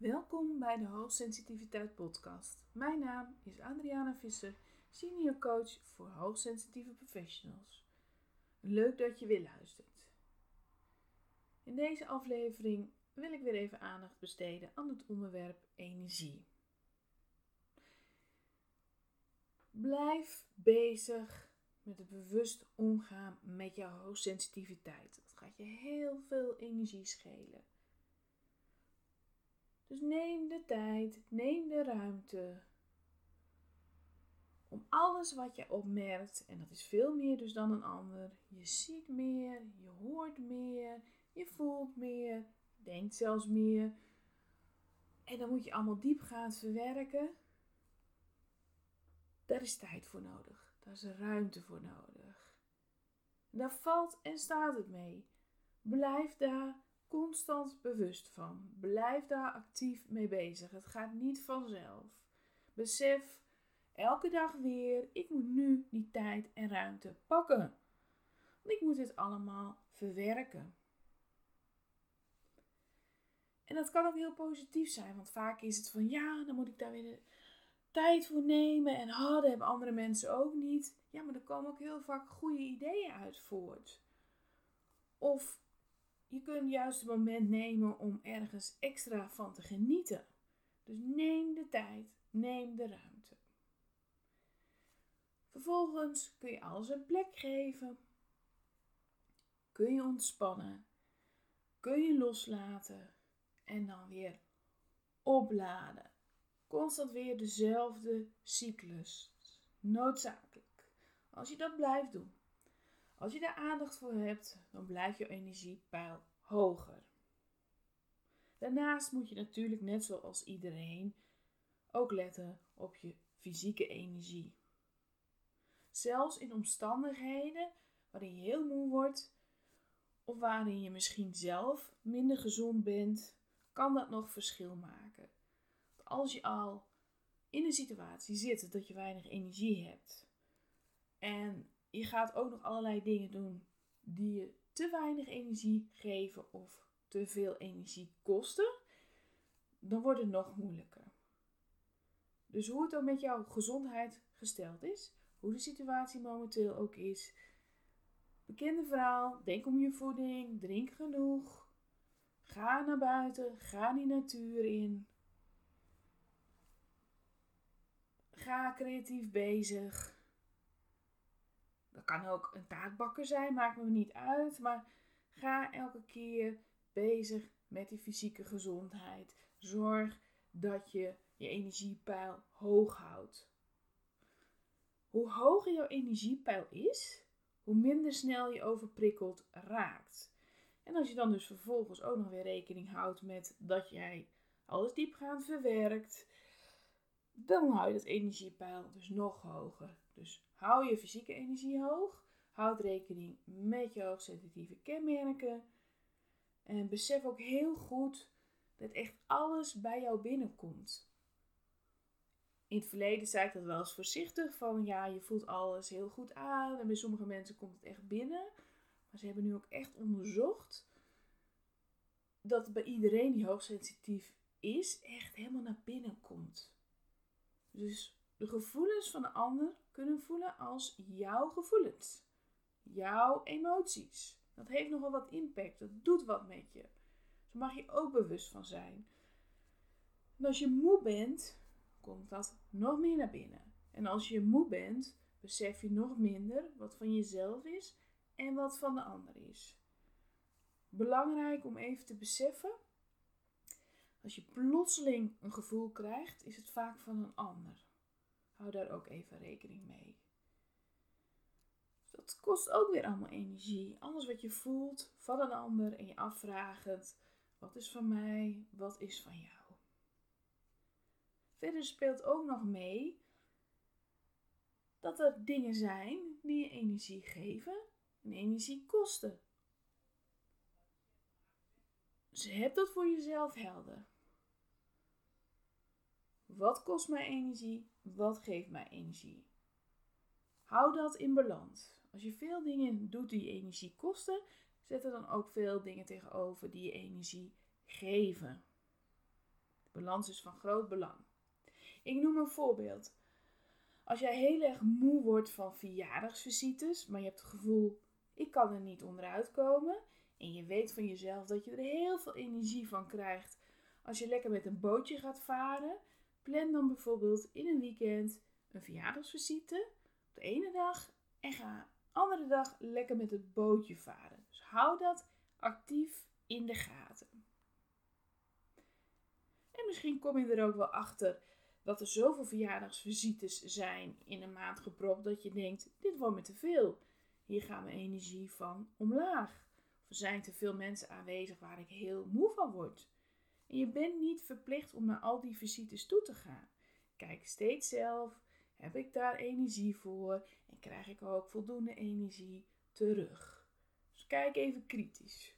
Welkom bij de Hoogsensitiviteit Podcast. Mijn naam is Adriana Visser, senior coach voor hoogsensitieve professionals. Leuk dat je weer luistert. In deze aflevering wil ik weer even aandacht besteden aan het onderwerp energie. Blijf bezig met het bewust omgaan met jouw hoogsensitiviteit. Dat gaat je heel veel energie schelen. Dus neem de tijd, neem de ruimte om alles wat je opmerkt, en dat is veel meer dus dan een ander, je ziet meer, je hoort meer, je voelt meer, denkt zelfs meer. En dan moet je allemaal diep gaan verwerken. Daar is tijd voor nodig. Daar is ruimte voor nodig. Daar valt en staat het mee. Blijf daar constant bewust van. Blijf daar actief mee bezig. Het gaat niet vanzelf. Besef elke dag weer, ik moet nu die tijd en ruimte pakken. Want ik moet het allemaal verwerken. En dat kan ook heel positief zijn, want vaak is het van ja, dan moet ik daar weer tijd voor nemen. En dat hebben andere mensen ook niet. Ja, maar er komen ook heel vaak goede ideeën uit voort. Of je kunt juist het moment nemen om ergens extra van te genieten. Dus neem de tijd, neem de ruimte. Vervolgens kun je alles een plek geven. Kun je ontspannen. Kun je loslaten. En dan weer opladen. Constant weer dezelfde cyclus. Noodzakelijk. Als je dat blijft doen. Als je daar aandacht voor hebt, dan blijft je energiepeil hoger. Daarnaast moet je natuurlijk, net zoals iedereen, ook letten op je fysieke energie. Zelfs in omstandigheden waarin je heel moe wordt of waarin je misschien zelf minder gezond bent, kan dat nog verschil maken. Als je al in een situatie zit dat je weinig energie hebt en je gaat ook nog allerlei dingen doen die je te weinig energie geven of te veel energie kosten, dan wordt het nog moeilijker. Dus hoe het dan met jouw gezondheid gesteld is, hoe de situatie momenteel ook is. Bekende verhaal, denk om je voeding, drink genoeg. Ga naar buiten, ga die natuur in. Ga creatief bezig. Dat kan ook een taartbakker zijn, maakt me niet uit. Maar ga elke keer bezig met die fysieke gezondheid. Zorg dat je je energiepeil hoog houdt. Hoe hoger jouw energiepeil is, hoe minder snel je overprikkeld raakt. En als je dan dus vervolgens ook nog weer rekening houdt met dat jij alles diepgaand verwerkt, dan hou je dat energiepeil dus nog hoger. Dus hou je fysieke energie hoog, houd rekening met je hoogsensitieve kenmerken en besef ook heel goed dat echt alles bij jou binnenkomt. In het verleden zei ik dat wel eens voorzichtig van ja, je voelt alles heel goed aan en bij sommige mensen komt het echt binnen. Maar ze hebben nu ook echt onderzocht dat bij iedereen die hoogsensitief is, echt helemaal naar binnen komt. Dus de gevoelens van de ander kunnen voelen als jouw gevoelens, jouw emoties. Dat heeft nogal wat impact, dat doet wat met je. Daar mag je ook bewust van zijn. En als je moe bent, komt dat nog meer naar binnen. En als je moe bent, besef je nog minder wat van jezelf is en wat van de ander is. Belangrijk om even te beseffen, als je plotseling een gevoel krijgt, is het vaak van een ander. Hou daar ook even rekening mee. Dat kost ook weer allemaal energie. Alles wat je voelt van een ander en je afvragend: wat is van mij, wat is van jou? Verder speelt ook nog mee dat er dingen zijn die je energie geven en energie kosten. Dus heb dat voor jezelf helder. Wat kost mij energie? Wat geeft mij energie? Hou dat in balans. Als je veel dingen doet die energie kosten, zet er dan ook veel dingen tegenover die je energie geven. Balans is van groot belang. Ik noem een voorbeeld. Als jij heel erg moe wordt van verjaardagsvisites, maar je hebt het gevoel, ik kan er niet onderuit komen. En je weet van jezelf dat je er heel veel energie van krijgt als je lekker met een bootje gaat varen. Plan dan bijvoorbeeld in een weekend een verjaardagsvisite op de ene dag en ga andere dag lekker met het bootje varen. Dus hou dat actief in de gaten. En misschien kom je er ook wel achter dat er zoveel verjaardagsvisites zijn in een maand gepropt dat je denkt: dit wordt me te veel. Hier gaat mijn energie van omlaag. Of er zijn te veel mensen aanwezig waar ik heel moe van word. En je bent niet verplicht om naar al die visites toe te gaan. Kijk steeds zelf: heb ik daar energie voor en krijg ik ook voldoende energie terug? Dus kijk even kritisch.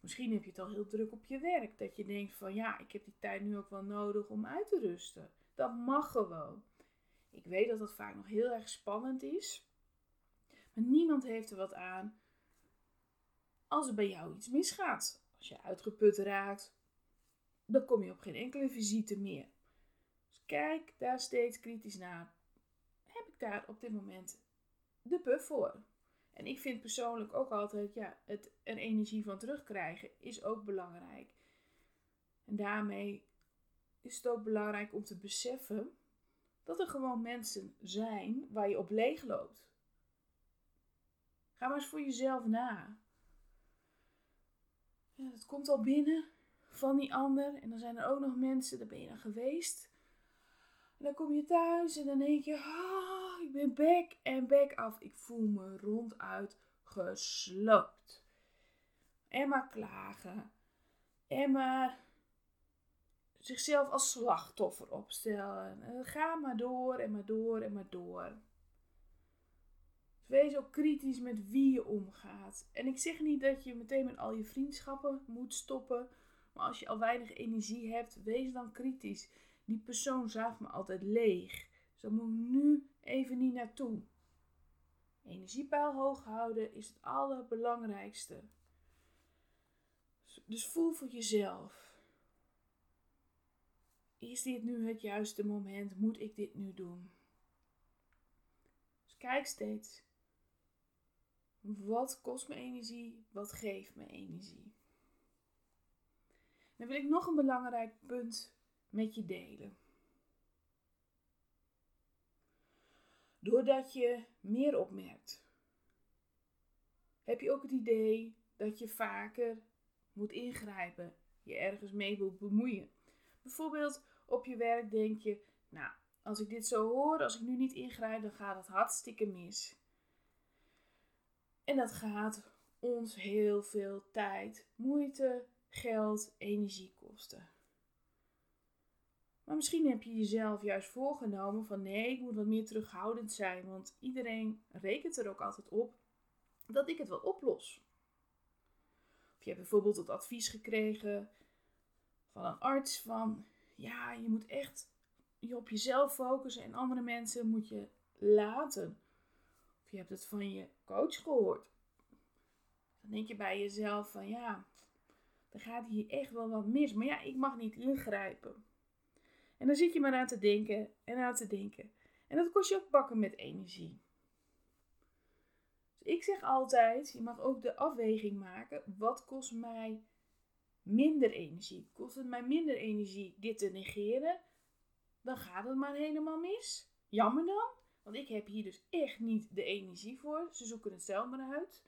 Misschien heb je het al heel druk op je werk. Dat je denkt van ja, ik heb die tijd nu ook wel nodig om uit te rusten. Dat mag gewoon. Ik weet dat dat vaak nog heel erg spannend is. Maar niemand heeft er wat aan als er bij jou iets misgaat. Als je uitgeput raakt, dan kom je op geen enkele visite meer. Dus kijk daar steeds kritisch naar. Heb ik daar op dit moment de puff voor? En ik vind persoonlijk ook altijd, ja, het er energie van terugkrijgen is ook belangrijk. En daarmee is het ook belangrijk om te beseffen dat er gewoon mensen zijn waar je op leeg loopt. Ga maar eens voor jezelf na. Ja, het komt al binnen van die ander. En dan zijn er ook nog mensen, daar ben je dan geweest. En dan kom je thuis en dan denk je, ah, ik ben back en back af. Ik voel me ronduit gesloopt. En maar klagen. En maar zichzelf als slachtoffer opstellen. En ga maar door en maar door en maar door. Wees ook kritisch met wie je omgaat. En ik zeg niet dat je meteen met al je vriendschappen moet stoppen. Maar als je al weinig energie hebt, wees dan kritisch die persoon zuigt me altijd leeg. Dus moet ik nu even niet naartoe. Energiepeil hoog houden is het allerbelangrijkste. Dus voel voor jezelf. Is dit nu het juiste moment? Moet ik dit nu doen? Dus kijk steeds. Wat kost me energie? Wat geeft me energie? Dan wil ik nog een belangrijk punt met je delen. Doordat je meer opmerkt, heb je ook het idee dat je vaker moet ingrijpen, je ergens mee wilt bemoeien. Bijvoorbeeld op je werk denk je, nou, als ik dit zo hoor, als ik nu niet ingrijp, dan gaat het hartstikke mis. En dat gaat ons heel veel tijd, moeite, geld, energie kosten. Maar misschien heb je jezelf juist voorgenomen van nee, ik moet wat meer terughoudend zijn, want iedereen rekent er ook altijd op dat ik het wel oplos. Of je hebt bijvoorbeeld het advies gekregen van een arts van ja, je moet echt je op jezelf focussen en andere mensen moet je laten. Of je hebt het van je coach gehoord. Dan denk je bij jezelf van ja, er gaat hier echt wel wat mis, maar ja, ik mag niet ingrijpen. En dan zit je maar aan te denken en aan te denken. En dat kost je ook bakken met energie. Dus ik zeg altijd, je mag ook de afweging maken. Wat kost mij minder energie? Kost het mij minder energie dit te negeren? Dan gaat het maar helemaal mis. Jammer dan. Want ik heb hier dus echt niet de energie voor. Ze zoeken het zelf maar uit.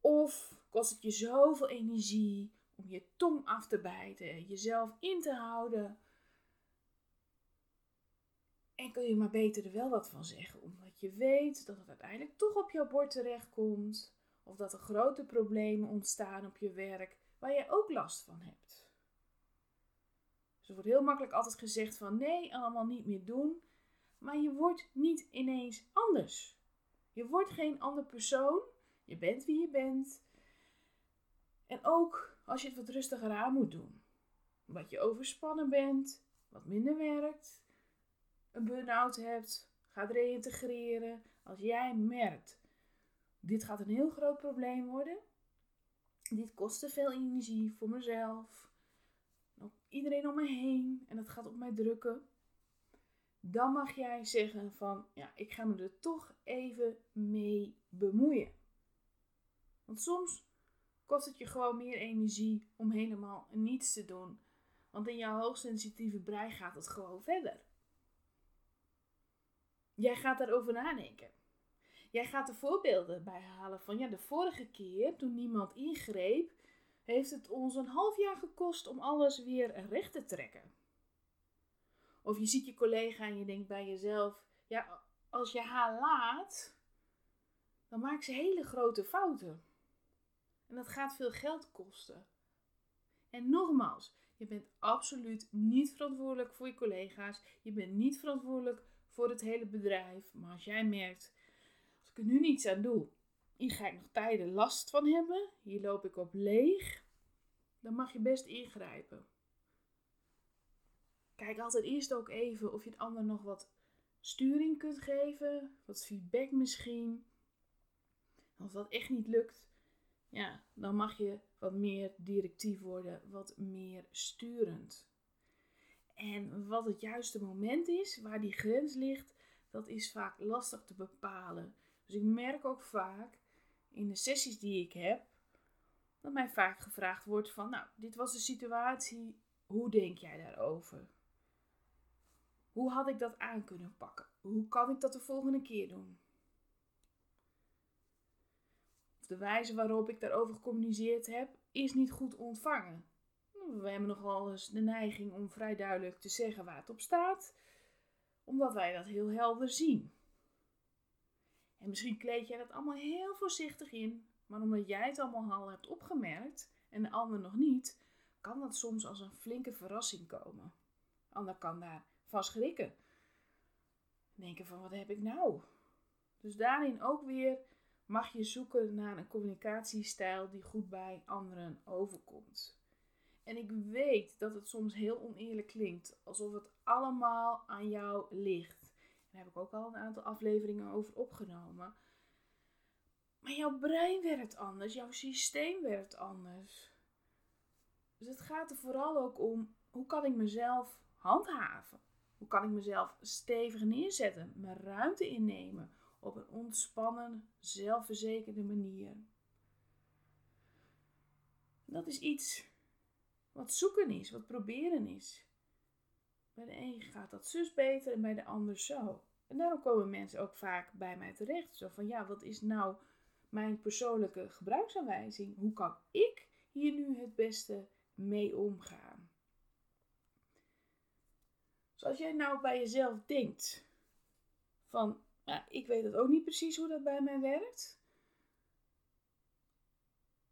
Of kost het je zoveel energie om je tong af te bijten, jezelf in te houden, en kun je maar beter er wel wat van zeggen, omdat je weet dat het uiteindelijk toch op jouw bord terechtkomt. Of dat er grote problemen ontstaan op je werk waar jij ook last van hebt. Dus er wordt heel makkelijk altijd gezegd van nee, allemaal niet meer doen. Maar je wordt niet ineens anders. Je wordt geen ander persoon. Je bent wie je bent. En ook als je het wat rustiger aan moet doen. Omdat je overspannen bent, wat minder werkt, een burn-out hebt, gaat reïntegreren, als jij merkt, dit gaat een heel groot probleem worden, dit kost te veel energie voor mezelf, dan iedereen om me heen en het gaat op mij drukken. Dan mag jij zeggen van, ja, ik ga me er toch even mee bemoeien. Want soms kost het je gewoon meer energie om helemaal niets te doen. Want in jouw hoogsensitieve brein gaat het gewoon verder. Jij gaat daarover nadenken. Jij gaat er voorbeelden bij halen van ja, de vorige keer toen niemand ingreep, heeft het ons een half jaar gekost om alles weer recht te trekken. Of je ziet je collega en je denkt bij jezelf, ja, als je haar laat, dan maakt ze hele grote fouten. En dat gaat veel geld kosten. En nogmaals, je bent absoluut niet verantwoordelijk voor je collega's. Je bent niet verantwoordelijk voor het hele bedrijf. Maar als jij merkt, als ik er nu niets aan doe, hier ga ik nog tijden last van hebben. Hier loop ik op leeg. Dan mag je best ingrijpen. Kijk altijd eerst ook even of je het ander nog wat sturing kunt geven. Wat feedback misschien. Als dat echt niet lukt, ja, dan mag je wat meer directief worden, wat meer sturend. En wat het juiste moment is, waar die grens ligt, dat is vaak lastig te bepalen. Dus ik merk ook vaak in de sessies die ik heb, dat mij vaak gevraagd wordt van, nou, dit was de situatie, hoe denk jij daarover? Hoe had ik dat aan kunnen pakken? Hoe kan ik dat de volgende keer doen? De wijze waarop ik daarover gecommuniceerd heb, is niet goed ontvangen. We hebben nogal eens de neiging om vrij duidelijk te zeggen waar het op staat, omdat wij dat heel helder zien. En misschien kleed jij dat allemaal heel voorzichtig in, maar omdat jij het allemaal al hebt opgemerkt en de ander nog niet, kan dat soms als een flinke verrassing komen. De ander kan daar van schrikken. Denken van wat heb ik nou? Dus daarin ook weer mag je zoeken naar een communicatiestijl die goed bij anderen overkomt. En ik weet dat het soms heel oneerlijk klinkt, alsof het allemaal aan jou ligt. Daar heb ik ook al een aantal afleveringen over opgenomen. Maar jouw brein werkt anders, jouw systeem werkt anders. Dus het gaat er vooral ook om hoe kan ik mezelf handhaven? Hoe kan ik mezelf stevig neerzetten, mijn ruimte innemen? Op een ontspannen, zelfverzekerde manier. Dat is iets wat zoeken is, wat proberen is. Bij de een gaat dat zus beter en bij de ander zo. En daarom komen mensen ook vaak bij mij terecht. Zo van ja, wat is nou mijn persoonlijke gebruiksaanwijzing? Hoe kan ik hier nu het beste mee omgaan? Zoals jij nou bij jezelf denkt van nou, ik weet het ook niet precies hoe dat bij mij werkt.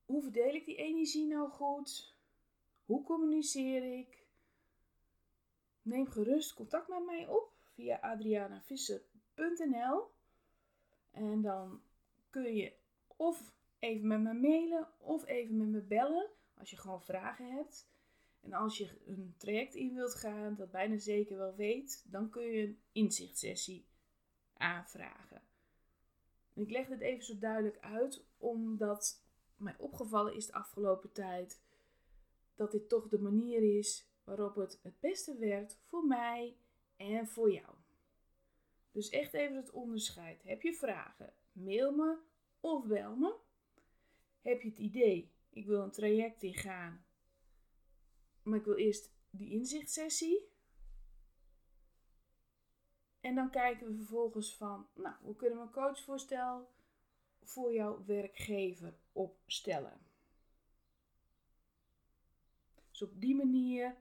Hoe verdeel ik die energie nou goed? Hoe communiceer ik? Neem gerust contact met mij op via adrianavisser.nl en dan kun je of even met me mailen of even met me bellen als je gewoon vragen hebt. En als je een traject in wilt gaan dat bijna zeker wel weet, dan kun je een inzichtssessie aanvragen. ik leg dit even zo duidelijk uit, omdat mij opgevallen is de afgelopen tijd dat dit toch de manier is waarop het het beste werkt voor mij en voor jou. Dus echt even het onderscheid. Heb je vragen? Mail me of bel me. Heb je het idee, ik wil een traject ingaan, maar ik wil eerst die inzichtssessie? En dan kijken we vervolgens van, nou, hoe kunnen we een coachvoorstel voor jouw werkgever opstellen? Dus op die manier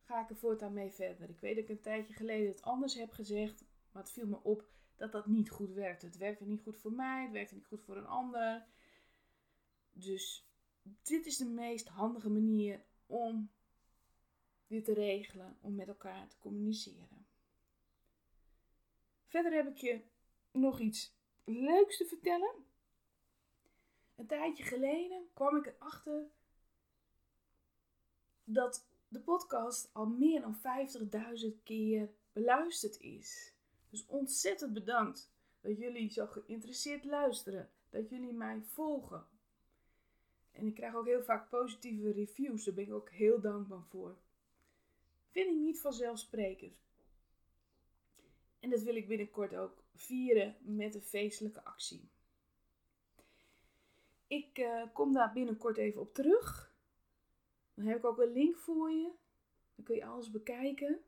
ga ik er voortaan mee verder. Ik weet dat ik een tijdje geleden het anders heb gezegd, maar het viel me op dat dat niet goed werkte. Het werkte niet goed voor mij, het werkte niet goed voor een ander. Dus dit is de meest handige manier om dit te regelen, om met elkaar te communiceren. Verder heb ik je nog iets leuks te vertellen. Een tijdje geleden kwam ik erachter dat de podcast al meer dan 50.000 keer beluisterd is. Dus ontzettend bedankt dat jullie zo geïnteresseerd luisteren, dat jullie mij volgen. En ik krijg ook heel vaak positieve reviews, daar ben ik ook heel dankbaar voor. vind ik niet vanzelfsprekend. En dat wil ik binnenkort ook vieren met een feestelijke actie. Ik uh, kom daar binnenkort even op terug. Dan heb ik ook een link voor je. Dan kun je alles bekijken.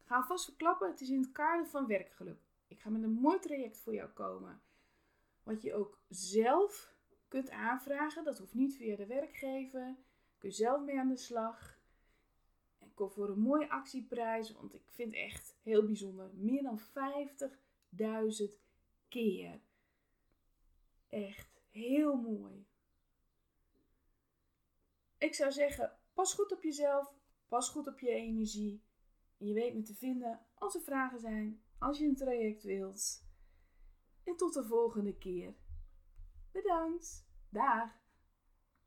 Ik ga vast verklappen, het is in het kader van werkgeluk. Ik ga met een mooi traject voor jou komen. Wat je ook zelf kunt aanvragen. Dat hoeft niet via de werkgever. Kun je zelf mee aan de slag. En kom voor een mooie actieprijs. Want ik vind echt heel bijzonder. Meer dan 50.000 keer. Echt heel mooi. Ik zou zeggen, pas goed op jezelf. Pas goed op je energie. En je weet me te vinden als er vragen zijn. Als je een traject wilt. En tot de volgende keer. Bedankt. Dag.